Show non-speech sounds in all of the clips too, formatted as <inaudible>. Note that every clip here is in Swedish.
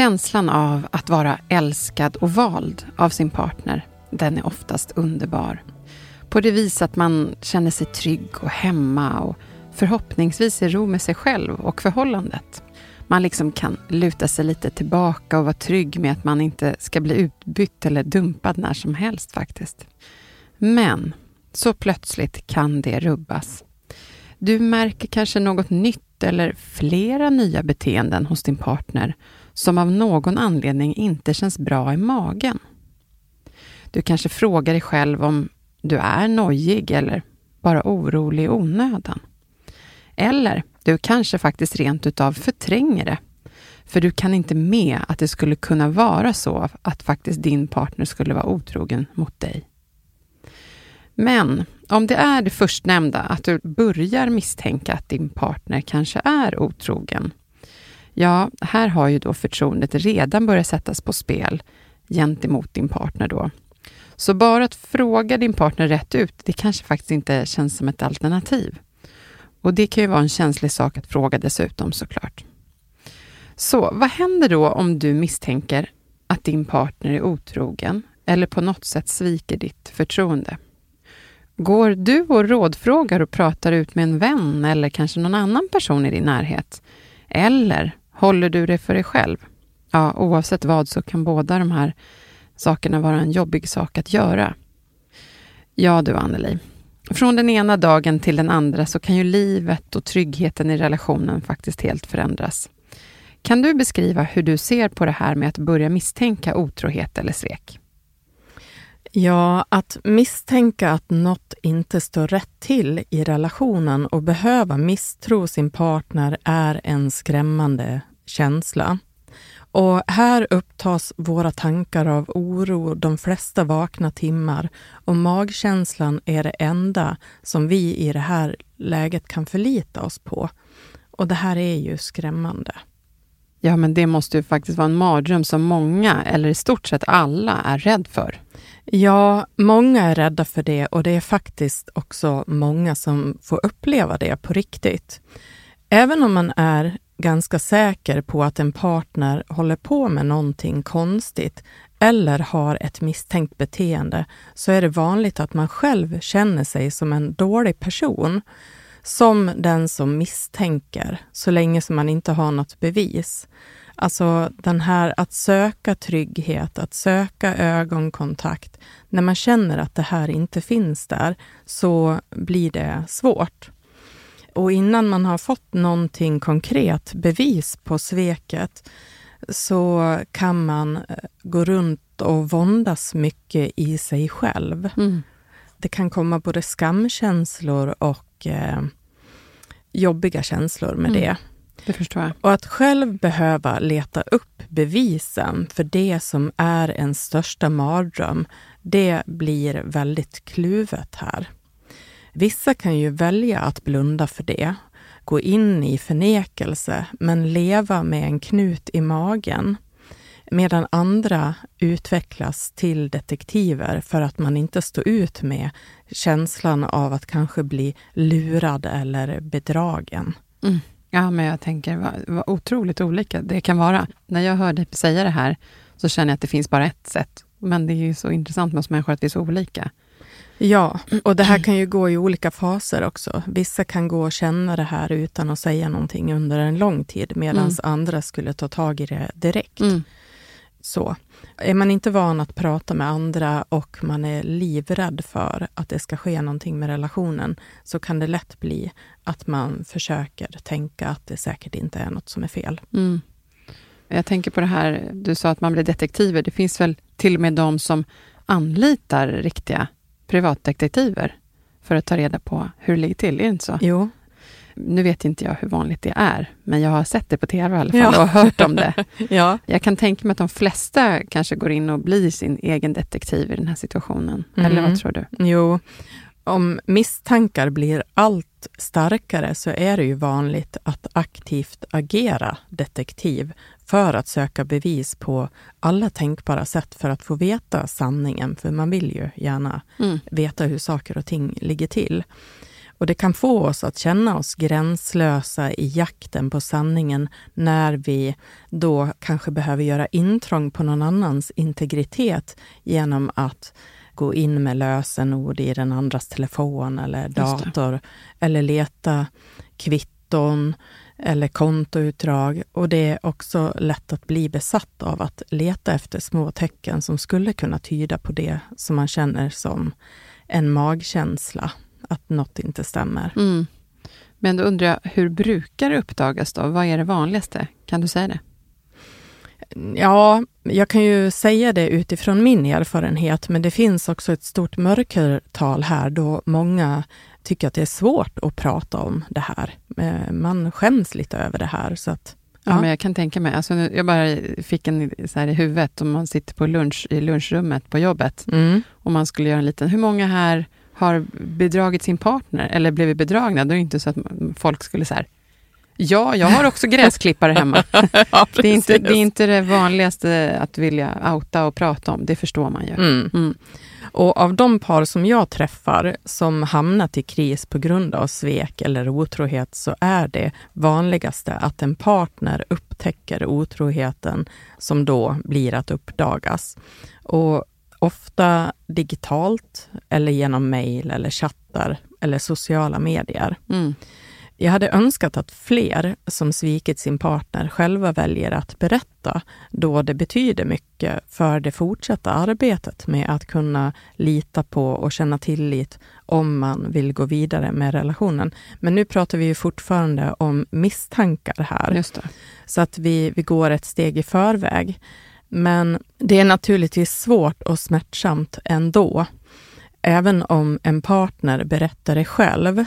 Känslan av att vara älskad och vald av sin partner, den är oftast underbar. På det vis att man känner sig trygg och hemma och förhoppningsvis i ro med sig själv och förhållandet. Man liksom kan luta sig lite tillbaka och vara trygg med att man inte ska bli utbytt eller dumpad när som helst faktiskt. Men så plötsligt kan det rubbas. Du märker kanske något nytt eller flera nya beteenden hos din partner som av någon anledning inte känns bra i magen. Du kanske frågar dig själv om du är nojig eller bara orolig i onödan. Eller du kanske faktiskt rent utav förtränger det. För du kan inte med att det skulle kunna vara så att faktiskt din partner skulle vara otrogen mot dig. Men om det är det förstnämnda, att du börjar misstänka att din partner kanske är otrogen, ja, här har ju då förtroendet redan börjat sättas på spel gentemot din partner då. Så bara att fråga din partner rätt ut, det kanske faktiskt inte känns som ett alternativ. Och det kan ju vara en känslig sak att fråga dessutom såklart. Så vad händer då om du misstänker att din partner är otrogen eller på något sätt sviker ditt förtroende? Går du och rådfrågar och pratar ut med en vän eller kanske någon annan person i din närhet? Eller håller du det för dig själv? Ja, oavsett vad så kan båda de här sakerna vara en jobbig sak att göra. Ja du Anneli, från den ena dagen till den andra så kan ju livet och tryggheten i relationen faktiskt helt förändras. Kan du beskriva hur du ser på det här med att börja misstänka otrohet eller svek? Ja, att misstänka att något inte står rätt till i relationen och behöva misstro sin partner är en skrämmande känsla. Och här upptas våra tankar av oro de flesta vakna timmar och magkänslan är det enda som vi i det här läget kan förlita oss på. Och det här är ju skrämmande. Ja, men det måste ju faktiskt vara en mardröm som många, eller i stort sett alla, är rädd för. Ja, många är rädda för det och det är faktiskt också många som får uppleva det på riktigt. Även om man är ganska säker på att en partner håller på med någonting konstigt eller har ett misstänkt beteende, så är det vanligt att man själv känner sig som en dålig person. Som den som misstänker, så länge som man inte har något bevis. Alltså den här att söka trygghet, att söka ögonkontakt. När man känner att det här inte finns där, så blir det svårt. Och innan man har fått någonting konkret, bevis på sveket, så kan man eh, gå runt och våndas mycket i sig själv. Mm. Det kan komma både skamkänslor och eh, jobbiga känslor med mm. det. Det förstår jag. Och att själv behöva leta upp bevisen för det som är ens största mardröm, det blir väldigt kluvet här. Vissa kan ju välja att blunda för det, gå in i förnekelse, men leva med en knut i magen. Medan andra utvecklas till detektiver för att man inte står ut med känslan av att kanske bli lurad eller bedragen. Mm. Ja, men jag tänker vad, vad otroligt olika det kan vara. När jag hör dig säga det här, så känner jag att det finns bara ett sätt. Men det är ju så intressant med oss människor att vi är så olika. Ja, och det här kan ju gå i olika faser också. Vissa kan gå och känna det här utan att säga någonting under en lång tid, medan mm. andra skulle ta tag i det direkt. Mm. Så. Är man inte van att prata med andra och man är livrädd för att det ska ske någonting med relationen, så kan det lätt bli att man försöker tänka att det säkert inte är något som är fel. Mm. Jag tänker på det här, du sa att man blir detektiver. Det finns väl till och med de som anlitar riktiga privatdetektiver för att ta reda på hur det ligger till, är det inte så? Jo. Nu vet inte jag hur vanligt det är, men jag har sett det på TV i alla fall ja. och hört om det. <laughs> ja. Jag kan tänka mig att de flesta kanske går in och blir sin egen detektiv i den här situationen. Mm. Eller vad tror du? Jo, om misstankar blir allt starkare så är det ju vanligt att aktivt agera detektiv för att söka bevis på alla tänkbara sätt för att få veta sanningen, för man vill ju gärna mm. veta hur saker och ting ligger till. Och det kan få oss att känna oss gränslösa i jakten på sanningen när vi då kanske behöver göra intrång på någon annans integritet genom att gå in med lösenord i den andras telefon eller dator eller leta kvitton eller kontoutdrag. Och det är också lätt att bli besatt av att leta efter små tecken som skulle kunna tyda på det som man känner som en magkänsla, att något inte stämmer. Mm. Men då undrar jag, hur brukar det uppdagas då? Vad är det vanligaste? Kan du säga det? Ja, jag kan ju säga det utifrån min erfarenhet, men det finns också ett stort mörkertal här då många tycker att det är svårt att prata om det här. Eh, man skäms lite över det här. Så att, ja. ja men jag kan tänka mig. Alltså, jag bara fick en så här i huvudet, om man sitter på lunch i lunchrummet på jobbet mm. och man skulle göra en liten, hur många här har bedragit sin partner eller blivit bedragna? Då är det inte så att folk skulle så Ja, jag har också <laughs> gräsklippare hemma. ja, det, är inte, det är inte det vanligaste att vilja outa och prata om, det förstår man ju. Mm. Mm. Och av de par som jag träffar som hamnat i kris på grund av svek eller otrohet så är det vanligaste att en partner upptäcker otroheten som då blir att uppdagas. Och ofta digitalt eller genom mejl eller chattar eller sociala medier. Mm. Jag hade önskat att fler som svikit sin partner själva väljer att berätta, då det betyder mycket för det fortsatta arbetet med att kunna lita på och känna tillit om man vill gå vidare med relationen. Men nu pratar vi ju fortfarande om misstankar här. Så att vi, vi går ett steg i förväg. Men det är naturligtvis svårt och smärtsamt ändå. Även om en partner berättar det själv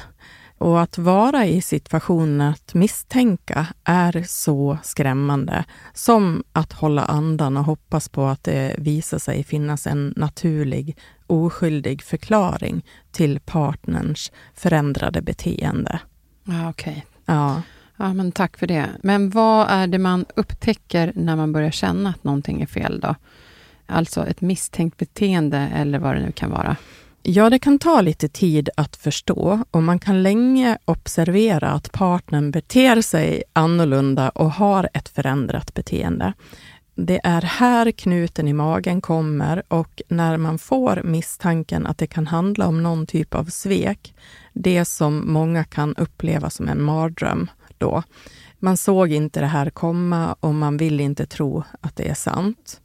och att vara i situationen att misstänka är så skrämmande som att hålla andan och hoppas på att det visar sig finnas en naturlig, oskyldig förklaring till partnerns förändrade beteende. Ja, Okej. Okay. Ja. ja, men tack för det. Men vad är det man upptäcker när man börjar känna att någonting är fel då? Alltså ett misstänkt beteende eller vad det nu kan vara. Ja, det kan ta lite tid att förstå och man kan länge observera att partnern beter sig annorlunda och har ett förändrat beteende. Det är här knuten i magen kommer och när man får misstanken att det kan handla om någon typ av svek, det som många kan uppleva som en mardröm då. Man såg inte det här komma och man vill inte tro att det är sant.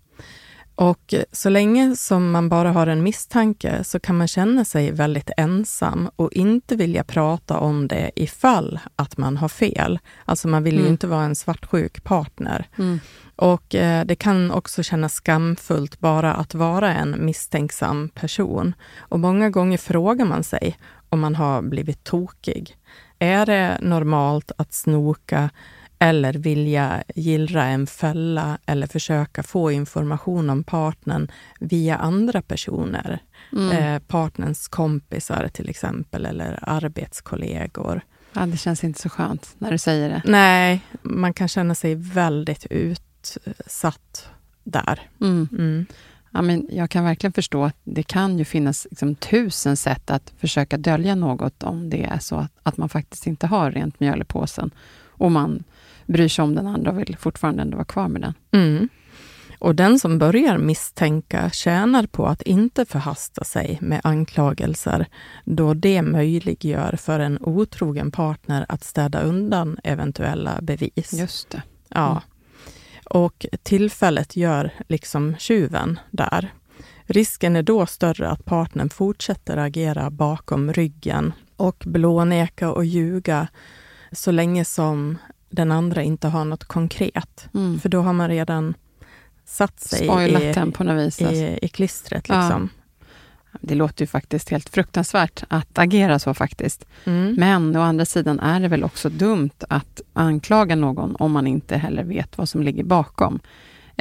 Och så länge som man bara har en misstanke så kan man känna sig väldigt ensam och inte vilja prata om det ifall att man har fel. Alltså man vill mm. ju inte vara en svartsjuk partner. Mm. Och eh, det kan också kännas skamfullt bara att vara en misstänksam person. Och många gånger frågar man sig om man har blivit tokig. Är det normalt att snoka eller vilja gillra en fälla eller försöka få information om partnern via andra personer. Mm. Eh, partnerns kompisar till exempel, eller arbetskollegor. Ja, det känns inte så skönt när du säger det. Nej, man kan känna sig väldigt utsatt där. Mm. Mm. Ja, men jag kan verkligen förstå att det kan ju finnas liksom, tusen sätt att försöka dölja något om det är så att, att man faktiskt inte har rent mjöl i påsen. Och man bryr sig om den andra och vill fortfarande ändå vara kvar med den. Mm. Och den som börjar misstänka tjänar på att inte förhasta sig med anklagelser, då det möjliggör för en otrogen partner att städa undan eventuella bevis. Just det. Ja. Mm. Och tillfället gör liksom tjuven där. Risken är då större att partnern fortsätter agera bakom ryggen och blåneka och ljuga så länge som den andra inte har något konkret. Mm. För då har man redan satt sig Spoilat i, på något vis. alltså. i, i klistret. Ja. Liksom. Det låter ju faktiskt helt fruktansvärt att agera så faktiskt. Mm. Men å andra sidan är det väl också dumt att anklaga någon om man inte heller vet vad som ligger bakom.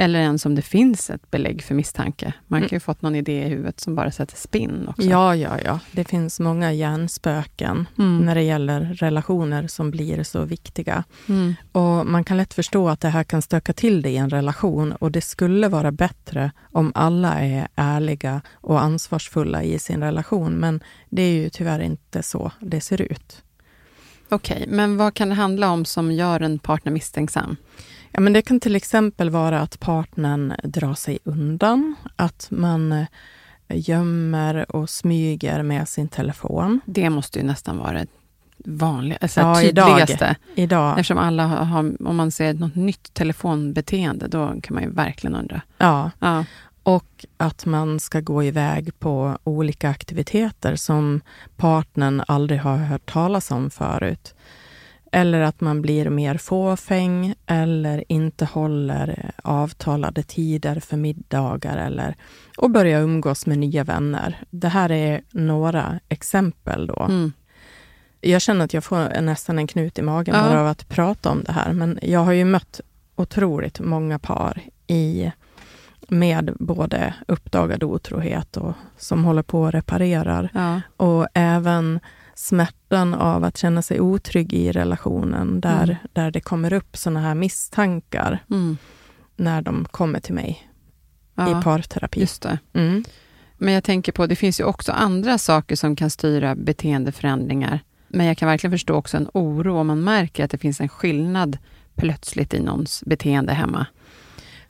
Eller ens om det finns ett belägg för misstanke. Man kan ju fått någon idé i huvudet som bara sätter spinn också. Ja, ja, ja. Det finns många hjärnspöken Mm. när det gäller relationer som blir så viktiga. Mm. Och Man kan lätt förstå att det här kan stöka till det i en relation och det skulle vara bättre om alla är ärliga och ansvarsfulla i sin relation. Men det är ju tyvärr inte så det ser ut. Okej, men vad kan det handla om som gör en partner misstänksam? Ja, men det kan till exempel vara att partnern drar sig undan, att man eh, gömmer och smyger med sin telefon. Det måste ju nästan vara det vanliga, alltså Ja, idag. tydligaste. Idag, Eftersom alla har, om man ser något nytt telefonbeteende, då kan man ju verkligen undra. ja, Ja. och att man ska gå iväg på olika aktiviteter som partnern aldrig har hört talas om förut. Eller att man blir mer fåfäng eller inte håller avtalade tider för middagar eller och börjar umgås med nya vänner. Det här är några exempel då. Mm. Jag känner att jag får nästan en knut i magen Ja. bara av att prata om det här. Men jag har ju mött otroligt många par i, med både uppdagad otrohet och som håller på och reparerar. Ja. Och även smärtan av att känna sig otrygg i relationen där, Mm. där det kommer upp såna här misstankar Mm. när de kommer till mig ja. i parterapi. Just det. Mm. Men jag tänker på, det finns ju också andra saker som kan styra beteendeförändringar. Men jag kan verkligen förstå också en oro om man märker att det finns en skillnad plötsligt i någons beteende hemma.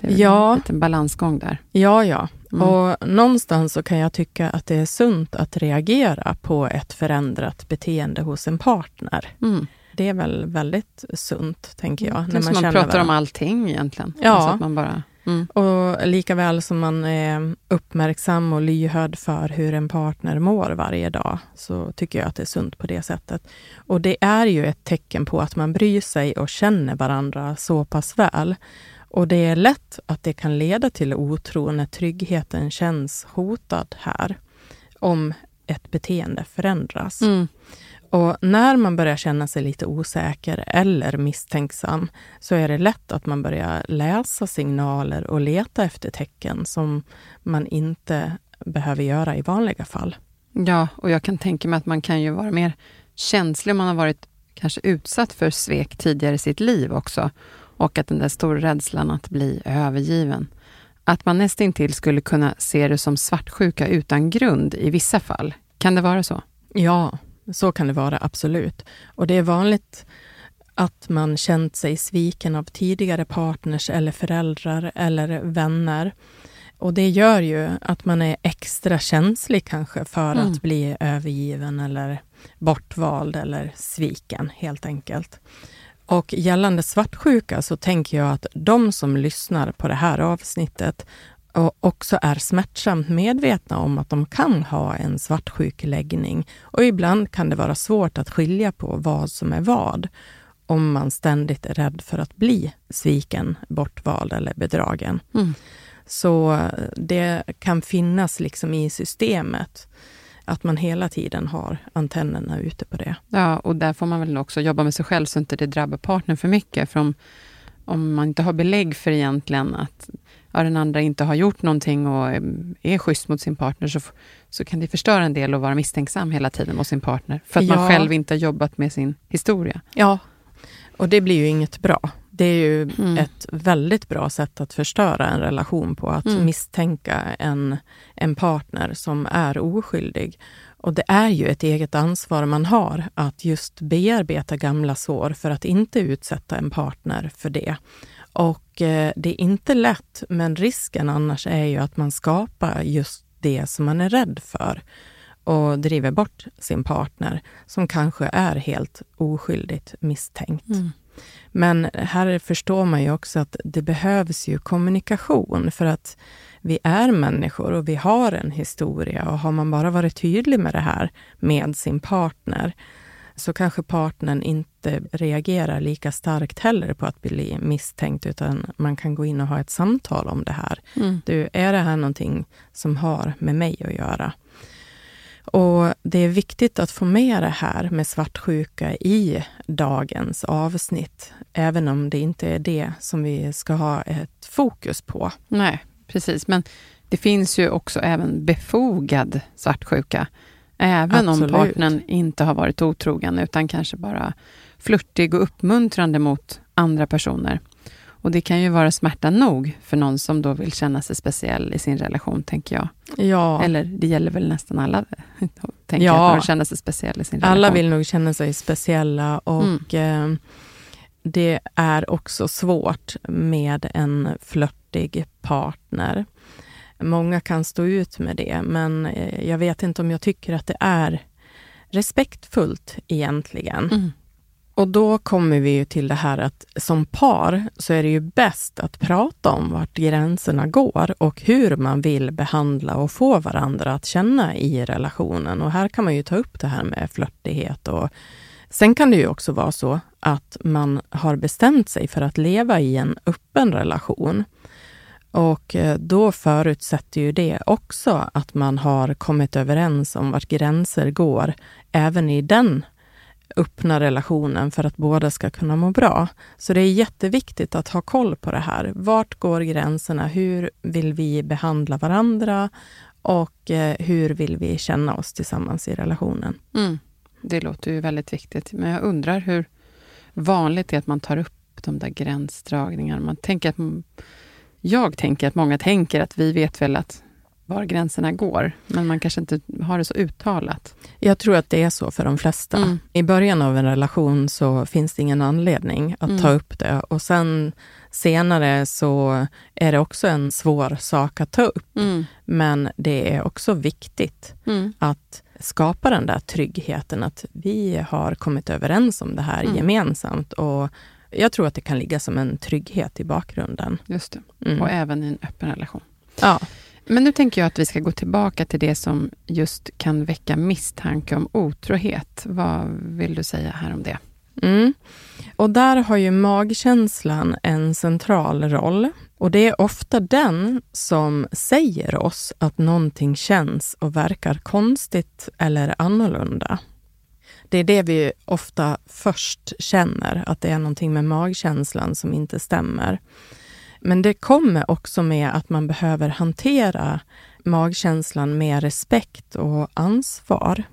Det är Ja. en liten balansgång där. Ja, ja. Mm. Och någonstans så kan jag tycka att det är sunt att reagera på ett förändrat beteende hos en partner. Mm. Det är väl väldigt sunt, tänker jag. Det är som man pratar om allting egentligen. Ja. Alltså att man bara, mm. Och lika väl som man är uppmärksam och lyhörd för hur en partner mår varje dag, så tycker jag att det är sunt på det sättet. Och det är ju ett tecken på att man bryr sig och känner varandra så pass väl. Och det är lätt att det kan leda till otro när tryggheten känns hotad här, om ett beteende förändras. Mm. Och när man börjar känna sig lite osäker eller misstänksam så är det lätt att man börjar läsa signaler och leta efter tecken som man inte behöver göra i vanliga fall. Ja, och jag kan tänka mig att man kan ju vara mer känslig om man har varit kanske utsatt för svek tidigare i sitt liv också. Och att den där stora rädslan att bli övergiven. Att man nästintill skulle kunna se det som svartsjuka utan grund i vissa fall. Kan det vara så? Ja, så kan det vara absolut. Och det är vanligt att man känt sig sviken av tidigare partners eller föräldrar eller vänner. Och det gör ju att man är extra känslig kanske för Mm. att bli övergiven eller bortvald eller sviken helt enkelt. Och gällande svartsjuka så tänker jag att de som lyssnar på det här avsnittet också är smärtsamt medvetna om att de kan ha en svartsjuk läggning. Och ibland kan det vara svårt att skilja på vad som är vad om man ständigt är rädd för att bli sviken, bortvald eller bedragen. Mm. Så eh, det kan finnas liksom i systemet att man hela tiden har antennerna ute på det. Ja, och där får man väl också jobba med sig själv så inte det drabbar partnern för mycket. För om, om man inte har belägg för egentligen att ja, den andra inte har gjort någonting och eh, är schysst mot sin partner, så, så kan det förstöra en del att vara misstänksam hela tiden mot sin partner. För att man Ja. själv inte har jobbat med sin historia. Ja, och det blir ju inget bra. Det är ju Mm. ett väldigt bra sätt att förstöra en relation på, att Mm. misstänka en, en partner som är oskyldig. Och det är ju ett eget ansvar man har att just bearbeta gamla sår för att inte utsätta en partner för det. Och eh, det är inte lätt, men risken annars är ju att man skapar just det som man är rädd för och driver bort sin partner som kanske är helt oskyldigt misstänkt. Mm. Men här förstår man ju också att det behövs ju kommunikation för att vi är människor och vi har en historia och har man bara varit tydlig med det här med sin partner så kanske partnern inte reagerar lika starkt heller på att bli misstänkt, utan man kan gå in och ha ett samtal om det här. Mm. Du, är det här någonting som har med mig att göra? Och Det är viktigt att få med det här med svartsjuka i dagens avsnitt, även om det inte är det som vi ska ha ett fokus på. Nej, precis. Men det finns ju också även befogad svartsjuka. Även Absolut. om partnern inte har varit otrogen, utan kanske bara flörtig och uppmuntrande mot andra personer. Och det kan ju vara smärta nog för någon som då vill känna sig speciell i sin relation, tänker jag. Ja. Eller det gäller väl nästan alla, <laughs> tänker ja. att känna sig speciell i sin relation. Alla vill nog känna sig speciella och mm. eh, det är också svårt med en flörtig partner. Många kan stå ut med det, men eh, jag vet inte om jag tycker att det är respektfullt egentligen. Mm. Och då kommer vi ju till det här att som par så är det ju bäst att prata om vart gränserna går och hur man vill behandla och få varandra att känna i relationen. Och här kan man ju ta upp det här med flörtighet och sen kan det ju också vara så att man har bestämt sig för att leva i en öppen relation. Och eh, då förutsätter ju det också att man har kommit överens om vart gränser går, även i den öppna relationen för att båda ska kunna må bra. Så det är jätteviktigt att ha koll på det här. Vart går gränserna? Hur vill vi behandla varandra? Och eh, hur vill vi känna oss tillsammans i relationen? Mm. Det låter ju väldigt viktigt. Men jag undrar hur vanligt det är att man tar upp de där gränsdragningarna. Man tänker att jag tänker att många tänker att vi vet väl att var gränserna går, men man kanske inte har det så uttalat. Jag tror att det är så för de flesta. Mm. I början av en relation så finns det ingen anledning att mm. ta upp det och sen senare så är det också en svår sak att ta upp. Mm. Men det är också viktigt mm. att skapa den där tryggheten, att vi har kommit överens om det här mm. gemensamt och jag tror att det kan ligga som en trygghet i bakgrunden. Just det. Mm. Och även i en öppen relation. Ja. Men nu tänker jag att vi ska gå tillbaka till det som just kan väcka misstanke om otrohet. Vad vill du säga här om det? Mm. Och där har ju magkänslan en central roll. Och det är ofta den som säger oss att någonting känns och verkar konstigt eller annorlunda. Det är det vi ofta först känner, att det är någonting med magkänslan som inte stämmer. Men det kommer också med att man behöver hantera magkänslan med respekt och ansvar.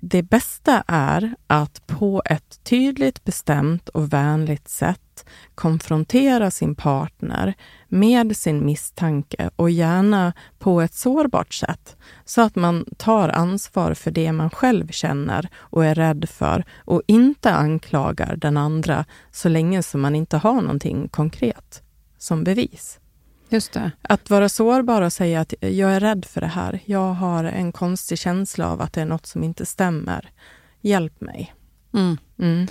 Det bästa är att på ett tydligt, bestämt och vänligt sätt konfrontera sin partner med sin misstanke och gärna på ett sårbart sätt så att man tar ansvar för det man själv känner och är rädd för och inte anklagar den andra så länge som man inte har någonting konkret som bevis. Just det. Att vara sårbar och säga att jag är rädd för det här. Jag har en konstig känsla av att det är något som inte stämmer. Hjälp mig. Mm. Mm.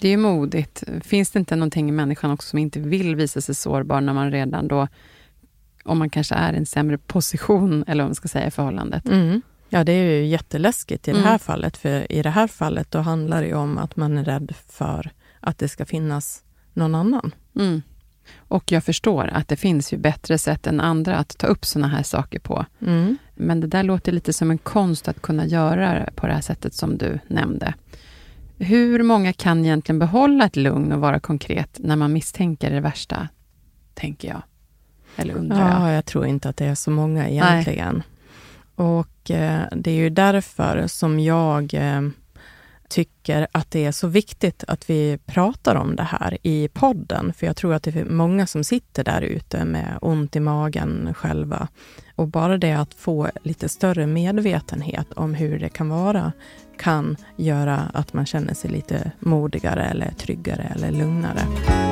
Det är ju modigt. Finns det inte någonting i människan också som inte vill visa sig sårbar när man redan då, om man kanske är i en sämre position, eller vad man ska säga, i förhållandet? Mm. Ja, det är ju jätteläskigt i det här mm. fallet, för i det här fallet då handlar det om att man är rädd för att det ska finnas någon annan. Och jag förstår att det finns ju bättre sätt än andra att ta upp såna här saker på. Mm. Men det där låter lite som en konst att kunna göra på det här sättet som du nämnde. Hur många kan egentligen behålla ett lugn och vara konkret när man misstänker det värsta, tänker jag? Eller undrar jag. Ja, jag tror inte att det är så många egentligen. Nej. Och eh, det är ju därför som jag eh, tycker att det är så viktigt att vi pratar om det här i podden. För jag tror att det är många som sitter där ute med ont i magen själva. Och bara det att få lite större medvetenhet om hur det kan vara kan göra att man känner sig lite modigare eller tryggare eller lugnare.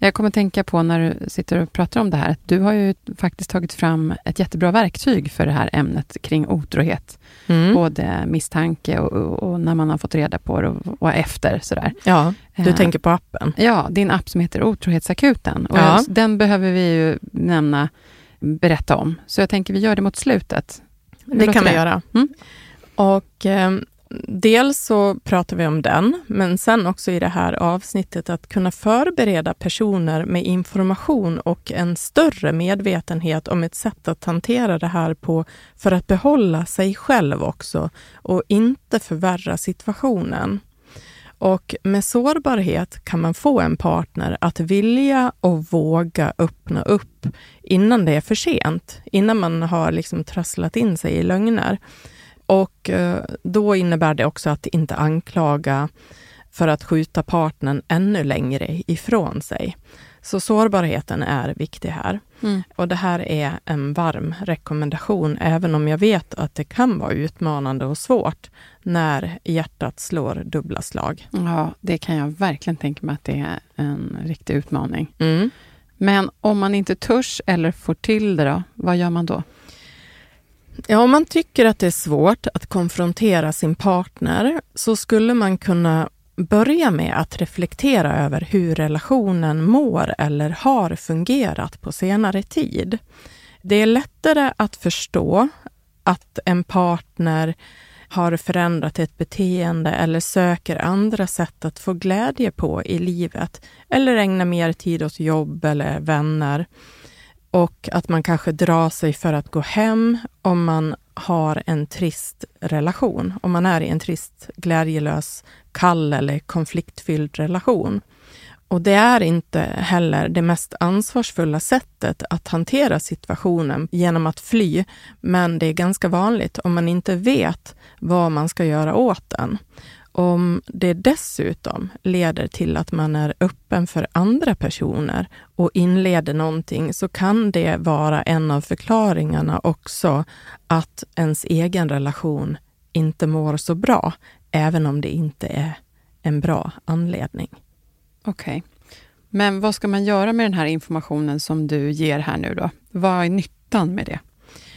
Jag kommer tänka på när du sitter och pratar om det här, att du har ju faktiskt tagit fram ett jättebra verktyg för det här ämnet kring otrohet. Mm. Både misstanke och, och, och, när man har fått reda på det och, och efter. Sådär. Ja, du Eh, tänker på appen. Ja, din app som heter Otrohetsakuten. Och Ja. Den behöver vi ju nämna, berätta om. Så jag tänker vi gör det mot slutet. Hur Det kan vi göra. Mm. Och eh, dels så pratar vi om den, men sen också i det här avsnittet att kunna förbereda personer med information och en större medvetenhet om ett sätt att hantera det här på för att behålla sig själv också och inte förvärra situationen. Och med sårbarhet kan man få en partner att vilja och våga öppna upp innan det är för sent, innan man har liksom trasslat in sig i lögner. Och eh, då innebär det också att inte anklaga för att skjuta partnern ännu längre ifrån sig. Så sårbarheten är viktig här. Mm. Och det här är en varm rekommendation, även om jag vet att det kan vara utmanande och svårt när hjärtat slår dubbla slag. Ja, det kan jag verkligen tänka mig att det är en riktig utmaning. Mm. Men om man inte törs eller får till det då, vad gör man då? Ja, om man tycker att det är svårt att konfrontera sin partner så skulle man kunna börja med att reflektera över hur relationen mår eller har fungerat på senare tid. Det är lättare att förstå att en partner har förändrat ett beteende eller söker andra sätt att få glädje på i livet eller ägna mer tid åt jobb eller vänner och att man kanske drar sig för att gå hem om man har en trist relation. Om man är i en trist, glädjelös, kall eller konfliktfylld relation. Och det är inte heller det mest ansvarsfulla sättet att hantera situationen genom att fly, men det är ganska vanligt om man inte vet vad man ska göra åt den. Om det dessutom leder till att man är öppen för andra personer och inleder någonting så kan det vara en av förklaringarna också att ens egen relation inte mår så bra, även om det inte är en bra anledning. Okej. Men vad ska man göra med den här informationen som du ger här nu då? Vad är nyttan med det?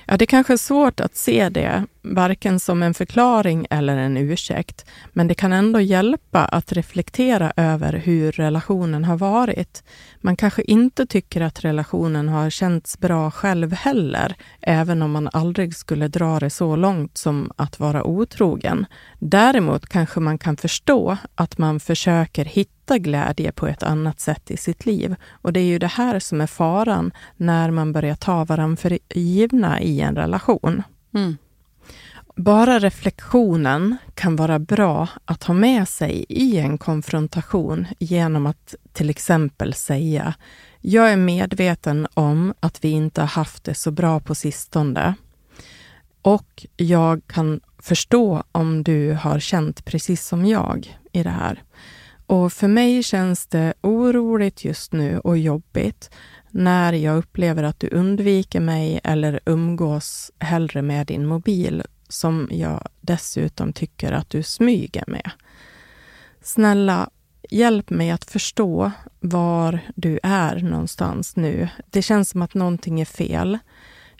Ja, det kanske är svårt att se det, varken som en förklaring eller en ursäkt, men det kan ändå hjälpa att reflektera över hur relationen har varit. Man kanske inte tycker att relationen har känts bra själv heller, även om man aldrig skulle dra det så långt som att vara otrogen. Däremot kanske man kan förstå att man försöker hitta glädje på ett annat sätt i sitt liv. Och det är ju det här som är faran när man börjar ta varandra för givna i en relation. Mm. Bara reflektionen kan vara bra att ha med sig i en konfrontation genom att till exempel säga Jag är medveten om att vi inte har haft det så bra på sistone och jag kan förstå om du har känt precis som jag i det här. Och för mig känns det oroligt just nu och jobbigt när jag upplever att du undviker mig eller umgås hellre med din mobil som jag dessutom tycker att du smyger med. Snälla, hjälp mig att förstå var du är någonstans nu. Det känns som att någonting är fel.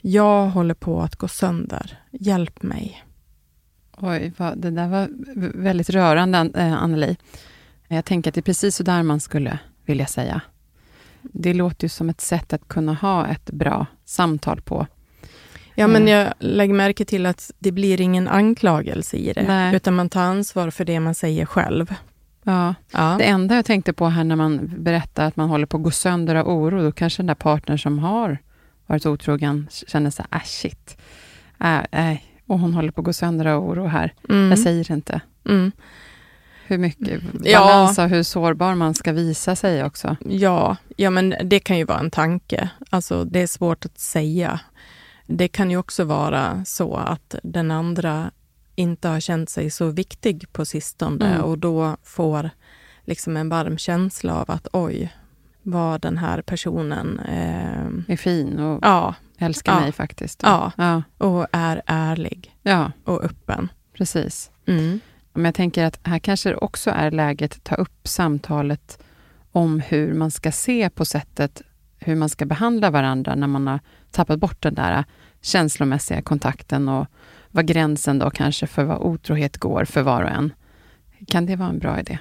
Jag håller på att gå sönder. Hjälp mig. Oj, vad, det där var väldigt rörande, eh, Anneli. Jag tänker att det är precis så där man skulle vilja säga. Det låter ju som ett sätt att kunna ha ett bra samtal på. Ja, men mm. jag lägger märke till att det blir ingen anklagelse i det, Nej. utan man tar ansvar för det man säger själv. Ja. ja. Det enda jag tänkte på här när man berättar att man håller på att gå sönder av oro, då kanske den där partnern som har varit otrogen känner så här, äh, shit, äh, äh, och hon håller på att gå sönder av oro här. Mm. Jag säger inte. Mm. Hur mycket balans ja. och hur sårbar man ska visa sig också. Ja, ja, men det kan ju vara en tanke. Alltså, det är svårt att säga. Det kan ju också vara så att den andra inte har känt sig så viktig på sistone mm. och då får liksom en varm känsla av att oj, vad den här personen eh, är fin och ja, älskar ja, mig faktiskt. Ja, ja, och är ärlig ja. och öppen. Precis. Mm. Men jag tänker att här kanske det också är läget att ta upp samtalet om hur man ska se på sättet hur man ska behandla varandra när man har tappat bort den där känslomässiga kontakten och var gränsen då kanske för vad otrohet går för var och en. Kan det vara en bra idé?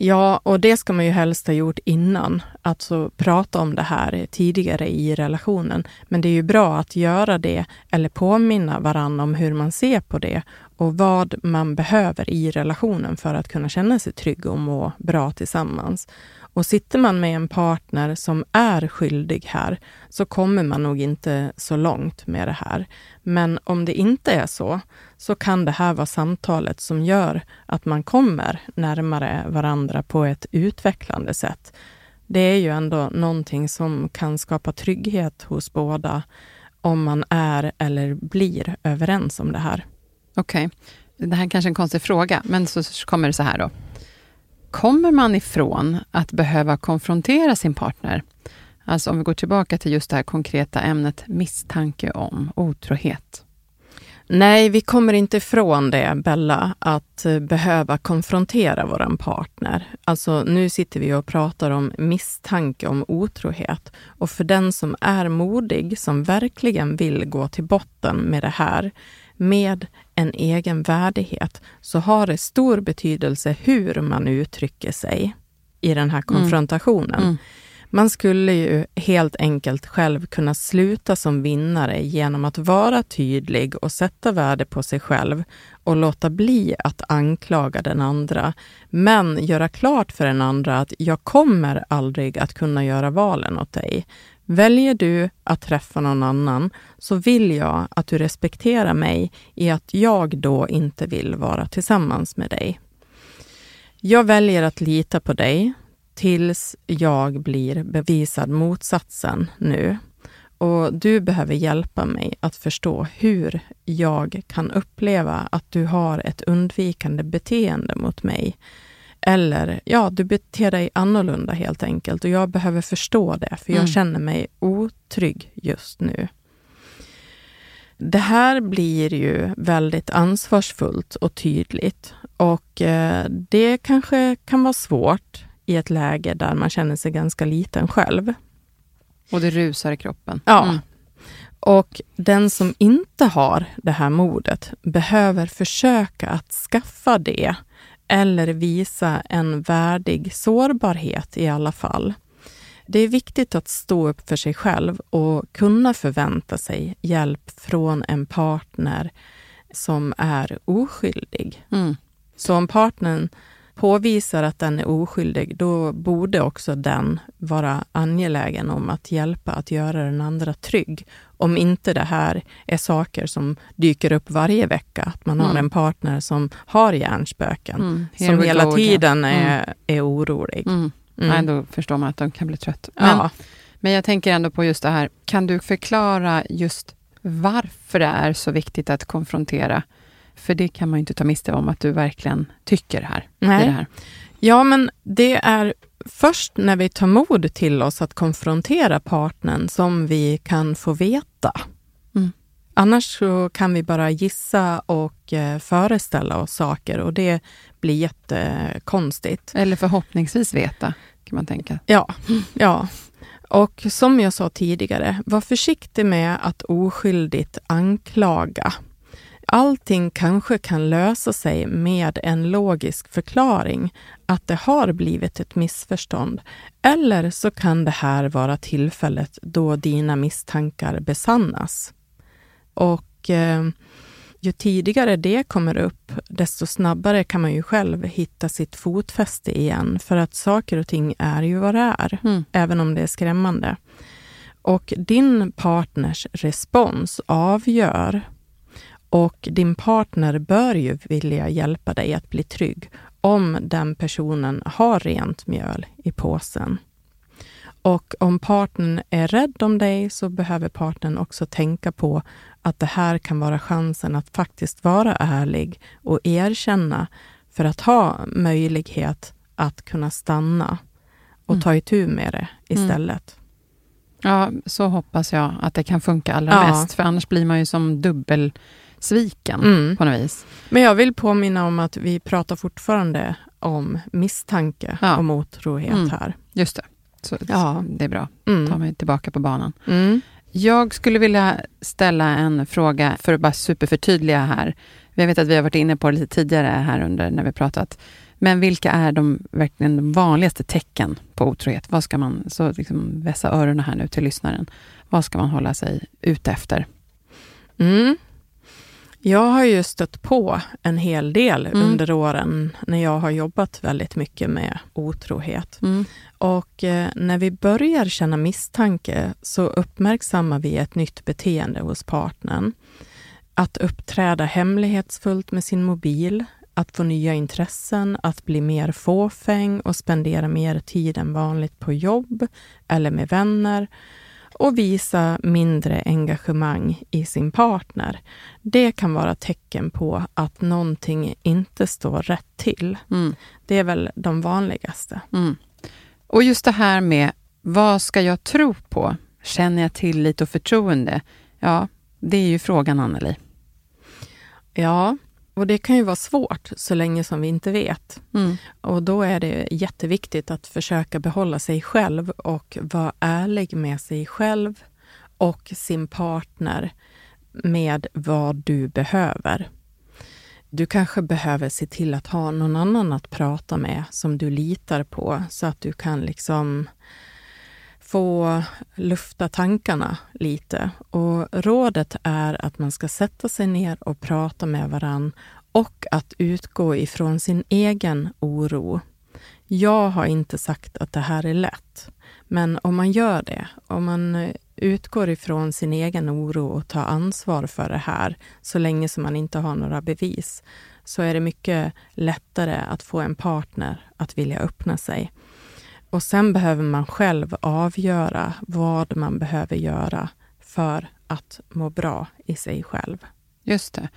Ja, och det ska man ju helst ha gjort innan. Alltså prata om det här tidigare i relationen. Men det är ju bra att göra det eller påminna varandra om hur man ser på det och vad man behöver i relationen för att kunna känna sig trygg och må bra tillsammans. Och sitter man med en partner som är skyldig här så kommer man nog inte så långt med det här. Men om det inte är så, så kan det här vara samtalet som gör att man kommer närmare varandra på ett utvecklande sätt. Det är ju ändå någonting som kan skapa trygghet hos båda om man är eller blir överens om det här. Okej. Okay. Det här är kanske är en konstig fråga, men så kommer det så här då. Kommer man ifrån att behöva konfrontera sin partner? Alltså om vi går tillbaka till just det här konkreta ämnet misstanke om otrohet. Nej, vi kommer inte ifrån det, Bella, att eh, behöva konfrontera vår partner. Alltså, nu sitter vi och pratar om misstanke om otrohet. Och för den som är modig, som verkligen vill gå till botten med det här, med en egen värdighet, så har det stor betydelse hur man uttrycker sig i den här mm. konfrontationen. Mm. Mm. Man skulle ju helt enkelt själv kunna sluta som vinnare genom att vara tydlig och sätta värde på sig själv och låta bli att anklaga den andra, men göra klart för den andra att jag kommer aldrig att kunna göra valen åt dig. Väljer du att träffa någon annan så vill jag att du respekterar mig i att jag då inte vill vara tillsammans med dig. Jag väljer att lita på dig tills jag blir bevisad motsatsen nu. Och du behöver hjälpa mig att förstå hur jag kan uppleva att du har ett undvikande beteende mot mig. Eller, ja, du beter dig annorlunda helt enkelt och jag behöver förstå det, för jag mm. känner mig otrygg just nu. Det här blir ju väldigt ansvarsfullt och tydligt och eh, det kanske kan vara svårt i ett läge där man känner sig ganska liten själv. Och det rusar i kroppen. Ja. Mm. Och den som inte har det här modet behöver försöka att skaffa det eller visa en värdig sårbarhet i alla fall. Det är viktigt att stå upp för sig själv och kunna förvänta sig hjälp från en partner som är oskyldig. Mm. Så om partnern påvisar att den är oskyldig, då borde också den vara angelägen om att hjälpa att göra den andra trygg. Om inte det här är saker som dyker upp varje vecka, att man mm. har en partner som har hjärnspöken, mm. som hela go, tiden yeah. är, mm. är orolig. Mm. Mm. Nej, då förstår man att de kan bli trött. Men, ja. men jag tänker ändå på just det här, kan du förklara just varför det är så viktigt att konfrontera för det kan man ju inte ta miste om att du verkligen tycker här. Nej. Det här. Ja, men det är först när vi tar mod till oss att konfrontera partnern som vi kan få veta. Mm. Annars så kan vi bara gissa och eh, föreställa oss saker och det blir jättekonstigt. Eller förhoppningsvis veta, kan man tänka. Ja, ja. Och som jag sa tidigare, var försiktig med att oskyldigt anklaga allting kanske kan lösa sig med en logisk förklaring att det har blivit ett missförstånd. Eller så kan det här vara tillfället då dina misstankar besannas. Och eh, ju tidigare det kommer upp, desto snabbare kan man ju själv hitta sitt fotfäste igen. För att saker och ting är ju vad det är, mm. även om det är skrämmande. Och din partners respons avgör och din partner bör ju vilja hjälpa dig att bli trygg om den personen har rent mjöl i påsen. Och om partnern är rädd om dig så behöver partnern också tänka på att det här kan vara chansen att faktiskt vara ärlig och erkänna för att ha möjlighet att kunna stanna och mm. ta itu med det mm. istället. Mm. Ja, så hoppas jag att det kan funka allra ja. mest, för annars blir man ju som dubbelsviken mm. på något vis. Men jag vill påminna om att vi pratar fortfarande om misstanke ja. om otrohet mm. här. Just det. Så, ja. Det är bra. Mm. tar mig tillbaka på banan. Mm. Jag skulle vilja ställa en fråga för att bara superförtydliga här. Jag vet att vi har varit inne på det lite tidigare här under när vi pratat. Men vilka är de, verkligen de vanligaste tecken på otrohet? Vad ska man, så liksom vässa öronen här nu till lyssnaren. Vad ska man hålla sig ute efter? Mm. Jag har ju stött på en hel del mm. under åren när jag har jobbat väldigt mycket med otrohet. Mm. Och eh, när vi börjar känna misstanke så uppmärksammar vi ett nytt beteende hos partnern. Att uppträda hemlighetsfullt med sin mobil, att få nya intressen, att bli mer fåfäng och spendera mer tid än vanligt på jobb eller med vänner och visa mindre engagemang i sin partner. Det kan vara tecken på att någonting inte står rätt till. Mm. Det är väl de vanligaste. Mm. Och just det här med vad ska jag tro på? Känner jag tillit och förtroende? Ja, det är ju frågan, Anneli. Ja, och det kan ju vara svårt så länge som vi inte vet. Mm. Och då är det jätteviktigt att försöka behålla sig själv och vara ärlig med sig själv och sin partner med vad du behöver. Du kanske behöver se till att ha någon annan att prata med som du litar på så att du kan liksom få lufta tankarna lite. Och rådet är att man ska sätta sig ner och prata med varann och att utgå ifrån sin egen oro. Jag har inte sagt att det här är lätt, men om man gör det, om man eh, utgår ifrån sin egen oro och tar ansvar för det här, så länge som man inte har några bevis, så är det mycket lättare att få en partner att vilja öppna sig. Och sen behöver man själv avgöra vad man behöver göra för att må bra i sig själv. Just det.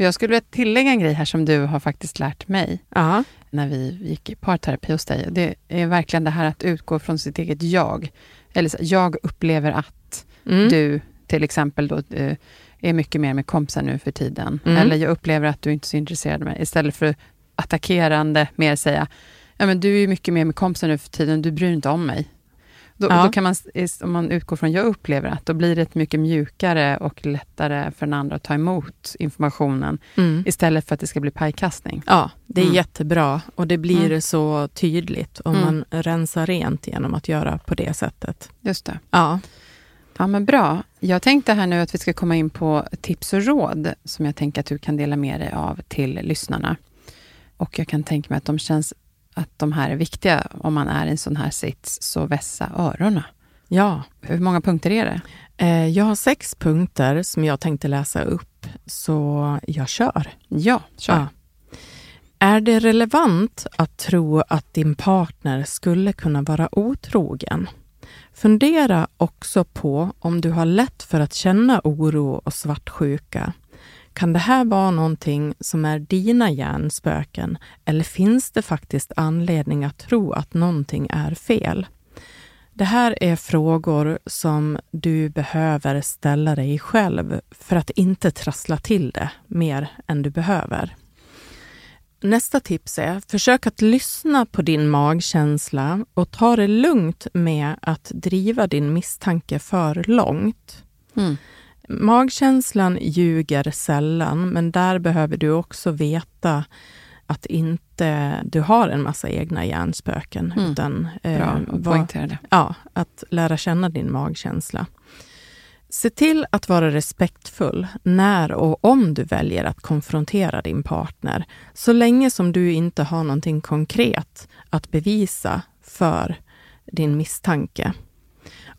Och jag skulle vilja tillägga en grej här som du har faktiskt lärt mig Aha. när vi gick i parterapi hos dig. Det är verkligen det här att utgå från sitt eget jag. Eller så, jag upplever att mm. du till exempel då, eh, är mycket mer med kompisar nu för tiden. Mm. Eller jag upplever att du inte är så intresserad av mig. Istället för attackerande mer säga, ja, men du är mycket mer med kompisar nu för tiden, du bryr dig inte om mig. Då, ja. då, kan man, om man utgår från jag upplever att, då blir det mycket mjukare och lättare för den andra att ta emot informationen, mm. istället för att det ska bli pajkastning. Ja, det är mm. jättebra och det blir mm. så tydligt om mm. man rensar rent genom att göra på det sättet. Just det. Ja. Ja, men bra. Jag tänkte här nu att vi ska komma in på tips och råd, som jag tänker att du kan dela med dig av till lyssnarna. Och jag kan tänka mig att de känns att de här är viktiga om man är i en sån här sits, så vässa öronen. Ja. Hur många punkter är det? Eh, jag har sex punkter som jag tänkte läsa upp, så jag kör. Ja, kör. Ja. Är det relevant att tro att din partner skulle kunna vara otrogen? Fundera också på om du har lätt för att känna oro och svartsjuka kan det här vara någonting som är dina hjärnspöken eller finns det faktiskt anledning att tro att någonting är fel? Det här är frågor som du behöver ställa dig själv för att inte trassla till det mer än du behöver. Nästa tips är, försök att lyssna på din magkänsla och ta det lugnt med att driva din misstanke för långt. Mm magkänslan ljuger sällan, men där behöver du också veta att inte du har en massa egna hjärnspöken. Mm. Utan, Bra eh, att vad- poängtera det. Ja, att lära känna din magkänsla. Se till att vara respektfull när och om du väljer att konfrontera din partner, så länge som du inte har någonting konkret att bevisa för din misstanke.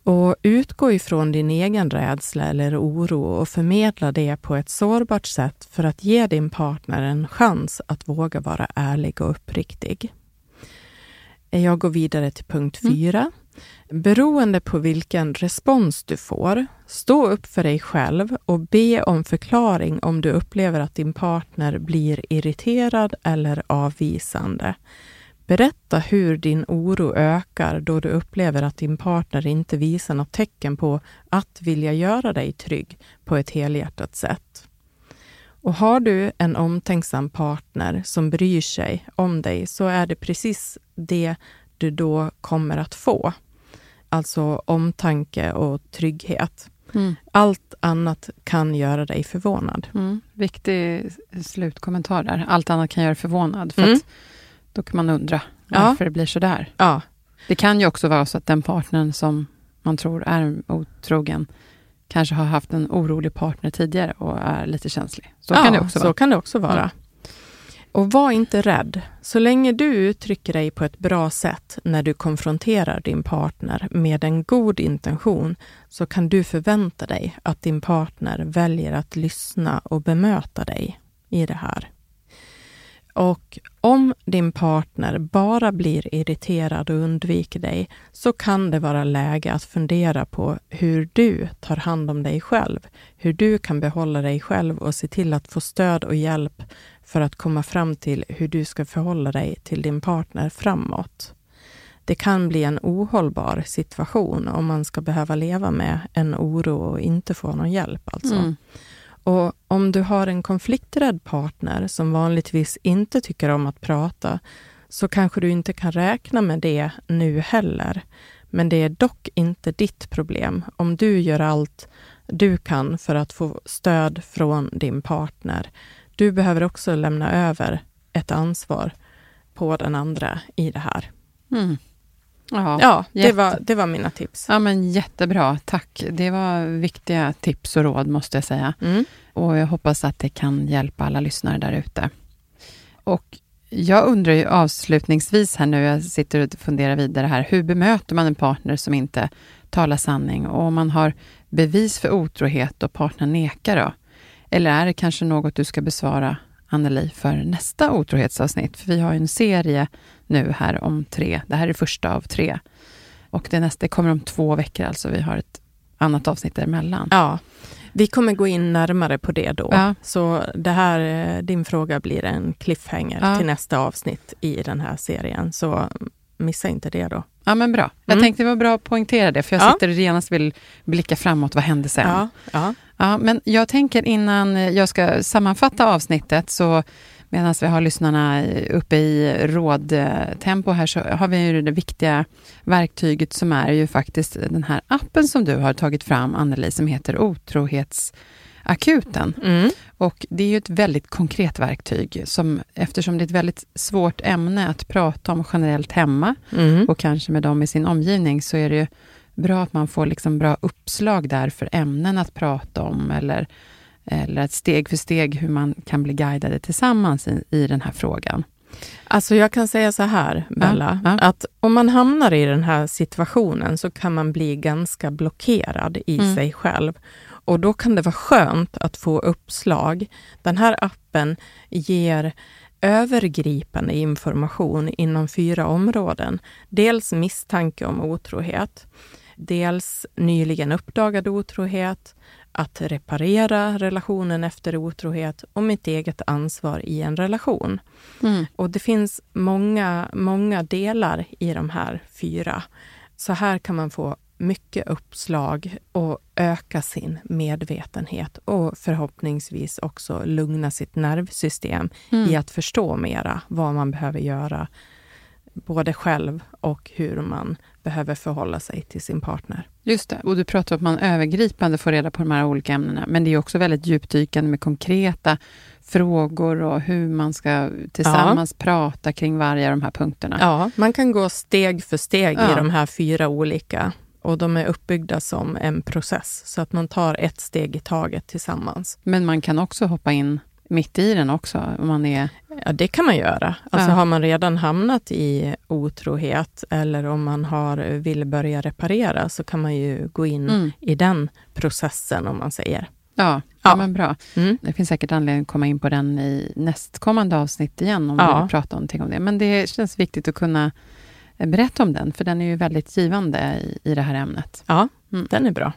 Och utgå ifrån din egen rädsla eller oro och förmedla det på ett sårbart sätt för att ge din partner en chans att våga vara ärlig och uppriktig. Jag går vidare till punkt fyra. Beroende på vilken respons du får, stå upp för dig själv och be om förklaring om du upplever att din partner blir irriterad eller avvisande. Berätta hur din oro ökar då du upplever att din partner inte visar något tecken på att vilja göra dig trygg på ett helhjärtat sätt. Och har du en omtänksam partner som bryr sig om dig så är det precis det du då kommer att få. Alltså omtanke och trygghet. Mm. Allt annat kan göra dig förvånad. Mm. Viktig slutkommentar där. Allt annat kan göra förvånad. För Mm. att då kan man undra Ja. varför det blir så där. Ja, Det kan ju också vara så att den partnern som man tror är otrogen kanske har haft en orolig partner tidigare och är lite känslig. Så ja, kan det också så vara. kan det också vara. Mm. Och var inte rädd. Så länge du uttrycker dig på ett bra sätt när du konfronterar din partner med en god intention så kan du förvänta dig att din partner väljer att lyssna och bemöta dig i det här. Och om din partner bara blir irriterad och undviker dig så kan det vara läge att fundera på hur du tar hand om dig själv. Hur du kan behålla dig själv och se till att få stöd och hjälp för att komma fram till hur du ska förhålla dig till din partner framåt. Det kan bli en ohållbar situation om man ska behöva leva med en oro och inte få någon hjälp. Alltså. Mm. Och om du har en konflikträdd partner som vanligtvis inte tycker om att prata, så kanske du inte kan räkna med det nu heller. Men det är dock inte ditt problem om du gör allt du kan för att få stöd från din partner. Du behöver också lämna över ett ansvar på den andra i det här. Mm. Ja, Ja, det jätte- var, det var mina tips. ja, men jättebra. Tack. Det var viktiga tips och råd, måste jag säga. Mm. Och jag hoppas att det kan hjälpa alla lyssnare där ute. Och jag undrar ju avslutningsvis här nu, jag sitter och funderar vidare här, hur bemöter man en partner som inte talar sanning? Och om man har bevis för otrohet och partnern nekar då? Eller är det kanske något du ska besvara, Anneli, för nästa otrohetsavsnitt? För vi har ju en serie nu här om tre, det här är första av tre. Och det nästa det kommer om två veckor alltså, vi har ett annat avsnitt däremellan. Ja, vi kommer gå in närmare på det då. Ja. Så det här, eh, din fråga blir en cliffhanger Ja. till nästa avsnitt i den här serien. Så missa inte det då. Ja, men bra. Jag Mm. tänkte det var bra att poängtera det, för jag Ja. sitter och genast vill blicka framåt. Vad händer sen? Ja, ja. Ja, men jag tänker innan jag ska sammanfatta avsnittet, så medan vi har lyssnarna uppe i rådtempo här, så har vi ju det viktiga verktyget som är ju faktiskt den här appen som du har tagit fram, Anneli, som heter Otrohetsakuten. Mm. Och det är ju ett väldigt konkret verktyg, som, eftersom det är ett väldigt svårt ämne att prata om generellt hemma, Mm. och kanske med dem i sin omgivning, så är det ju bra att man får liksom bra uppslag där för ämnen att prata om, eller, eller ett steg för steg hur man kan bli guidade tillsammans i, i den här frågan. Alltså jag kan säga så här, Bella, ja. att om man hamnar i den här situationen så kan man bli ganska blockerad i Mm. sig själv. Och då kan det vara skönt att få uppslag. Den här appen ger övergripande information inom fyra områden. Dels misstanke om otrohet, dels nyligen uppdagad otrohet, att reparera relationen efter otrohet och mitt eget ansvar i en relation. Och det finns många, många delar i de här fyra. Så här kan man få mycket uppslag och öka sin medvetenhet och förhoppningsvis också lugna sitt nervsystem Mm. i att förstå mera vad man behöver göra både själv och hur man behöver förhålla sig till sin partner. Just det, och du pratar om att man övergripande får reda på de här olika ämnena, men det är också väldigt djupdykande med konkreta frågor och hur man ska tillsammans ja. prata kring varje av de här punkterna. Ja, man kan gå steg för steg ja. i de här fyra olika och de är uppbyggda som en process, så att man tar ett steg i taget tillsammans. Men man kan också hoppa in mitt i den också? Om man är... Ja, det kan man göra. Alltså ja. har man redan hamnat i otrohet eller om man har, vill börja reparera så kan man ju gå in mm. i den processen, om man säger. Ja, ja. men bra. Mm. Det finns säkert anledning att komma in på den i nästkommande avsnitt igen, om ja. du vill prata någonting om det. Men det känns viktigt att kunna berätta om den, för den är ju väldigt givande i, i det här ämnet. Ja, mm. den är bra.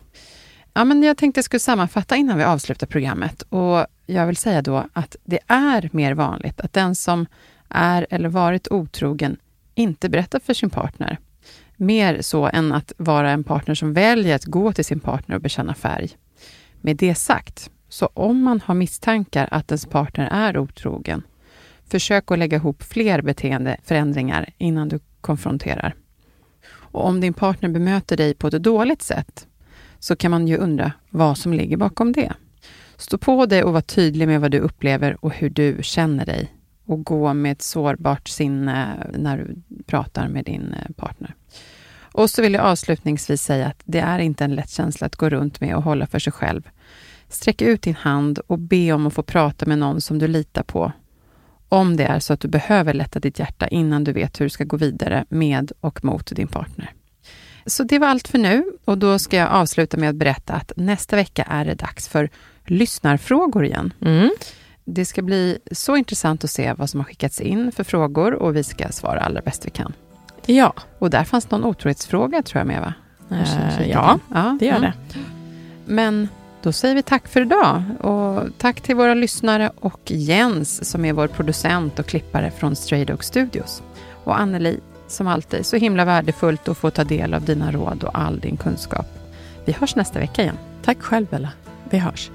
Ja, men jag tänkte jag skulle sammanfatta innan vi avslutar programmet. Och jag vill säga då att det är mer vanligt att den som är eller varit otrogen inte berättar för sin partner. Mer så än att vara en partner som väljer att gå till sin partner och bekänna färg. Med det sagt, så om man har misstankar att ens partner är otrogen, försök att lägga ihop fler beteendeförändringar innan du konfronterar. Och om din partner bemöter dig på ett dåligt sätt, så kan man ju undra vad som ligger bakom det. Stå på dig och var tydlig med vad du upplever och hur du känner dig. Och gå med ett sårbart sinne när du pratar med din eh, partner. Och så vill jag avslutningsvis säga att det är inte en lätt känsla att gå runt med och hålla för sig själv. Sträck ut din hand och be om att få prata med någon som du litar på. Om det är så att du behöver lätta ditt hjärta innan du vet hur du ska gå vidare med och mot din partner. Så det var allt för nu och då ska jag avsluta med att berätta att nästa vecka är det dags för lyssnarfrågor igen. Mm. Det ska bli så intressant att se vad som har skickats in för frågor och vi ska svara allra bäst vi kan. Ja. Och där fanns någon otrohetsfråga tror jag med va? Eh, ja, ja, det gör mm. det. Men då säger vi tack för idag och tack till våra lyssnare och Jens som är vår producent och klippare från Stray Dog Studios. Och Anneli, som alltid, så himla värdefullt att få ta del av dina råd och all din kunskap. Vi hörs nästa vecka igen. Tack själv Bella. Vi hörs.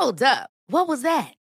Hold up. What was that?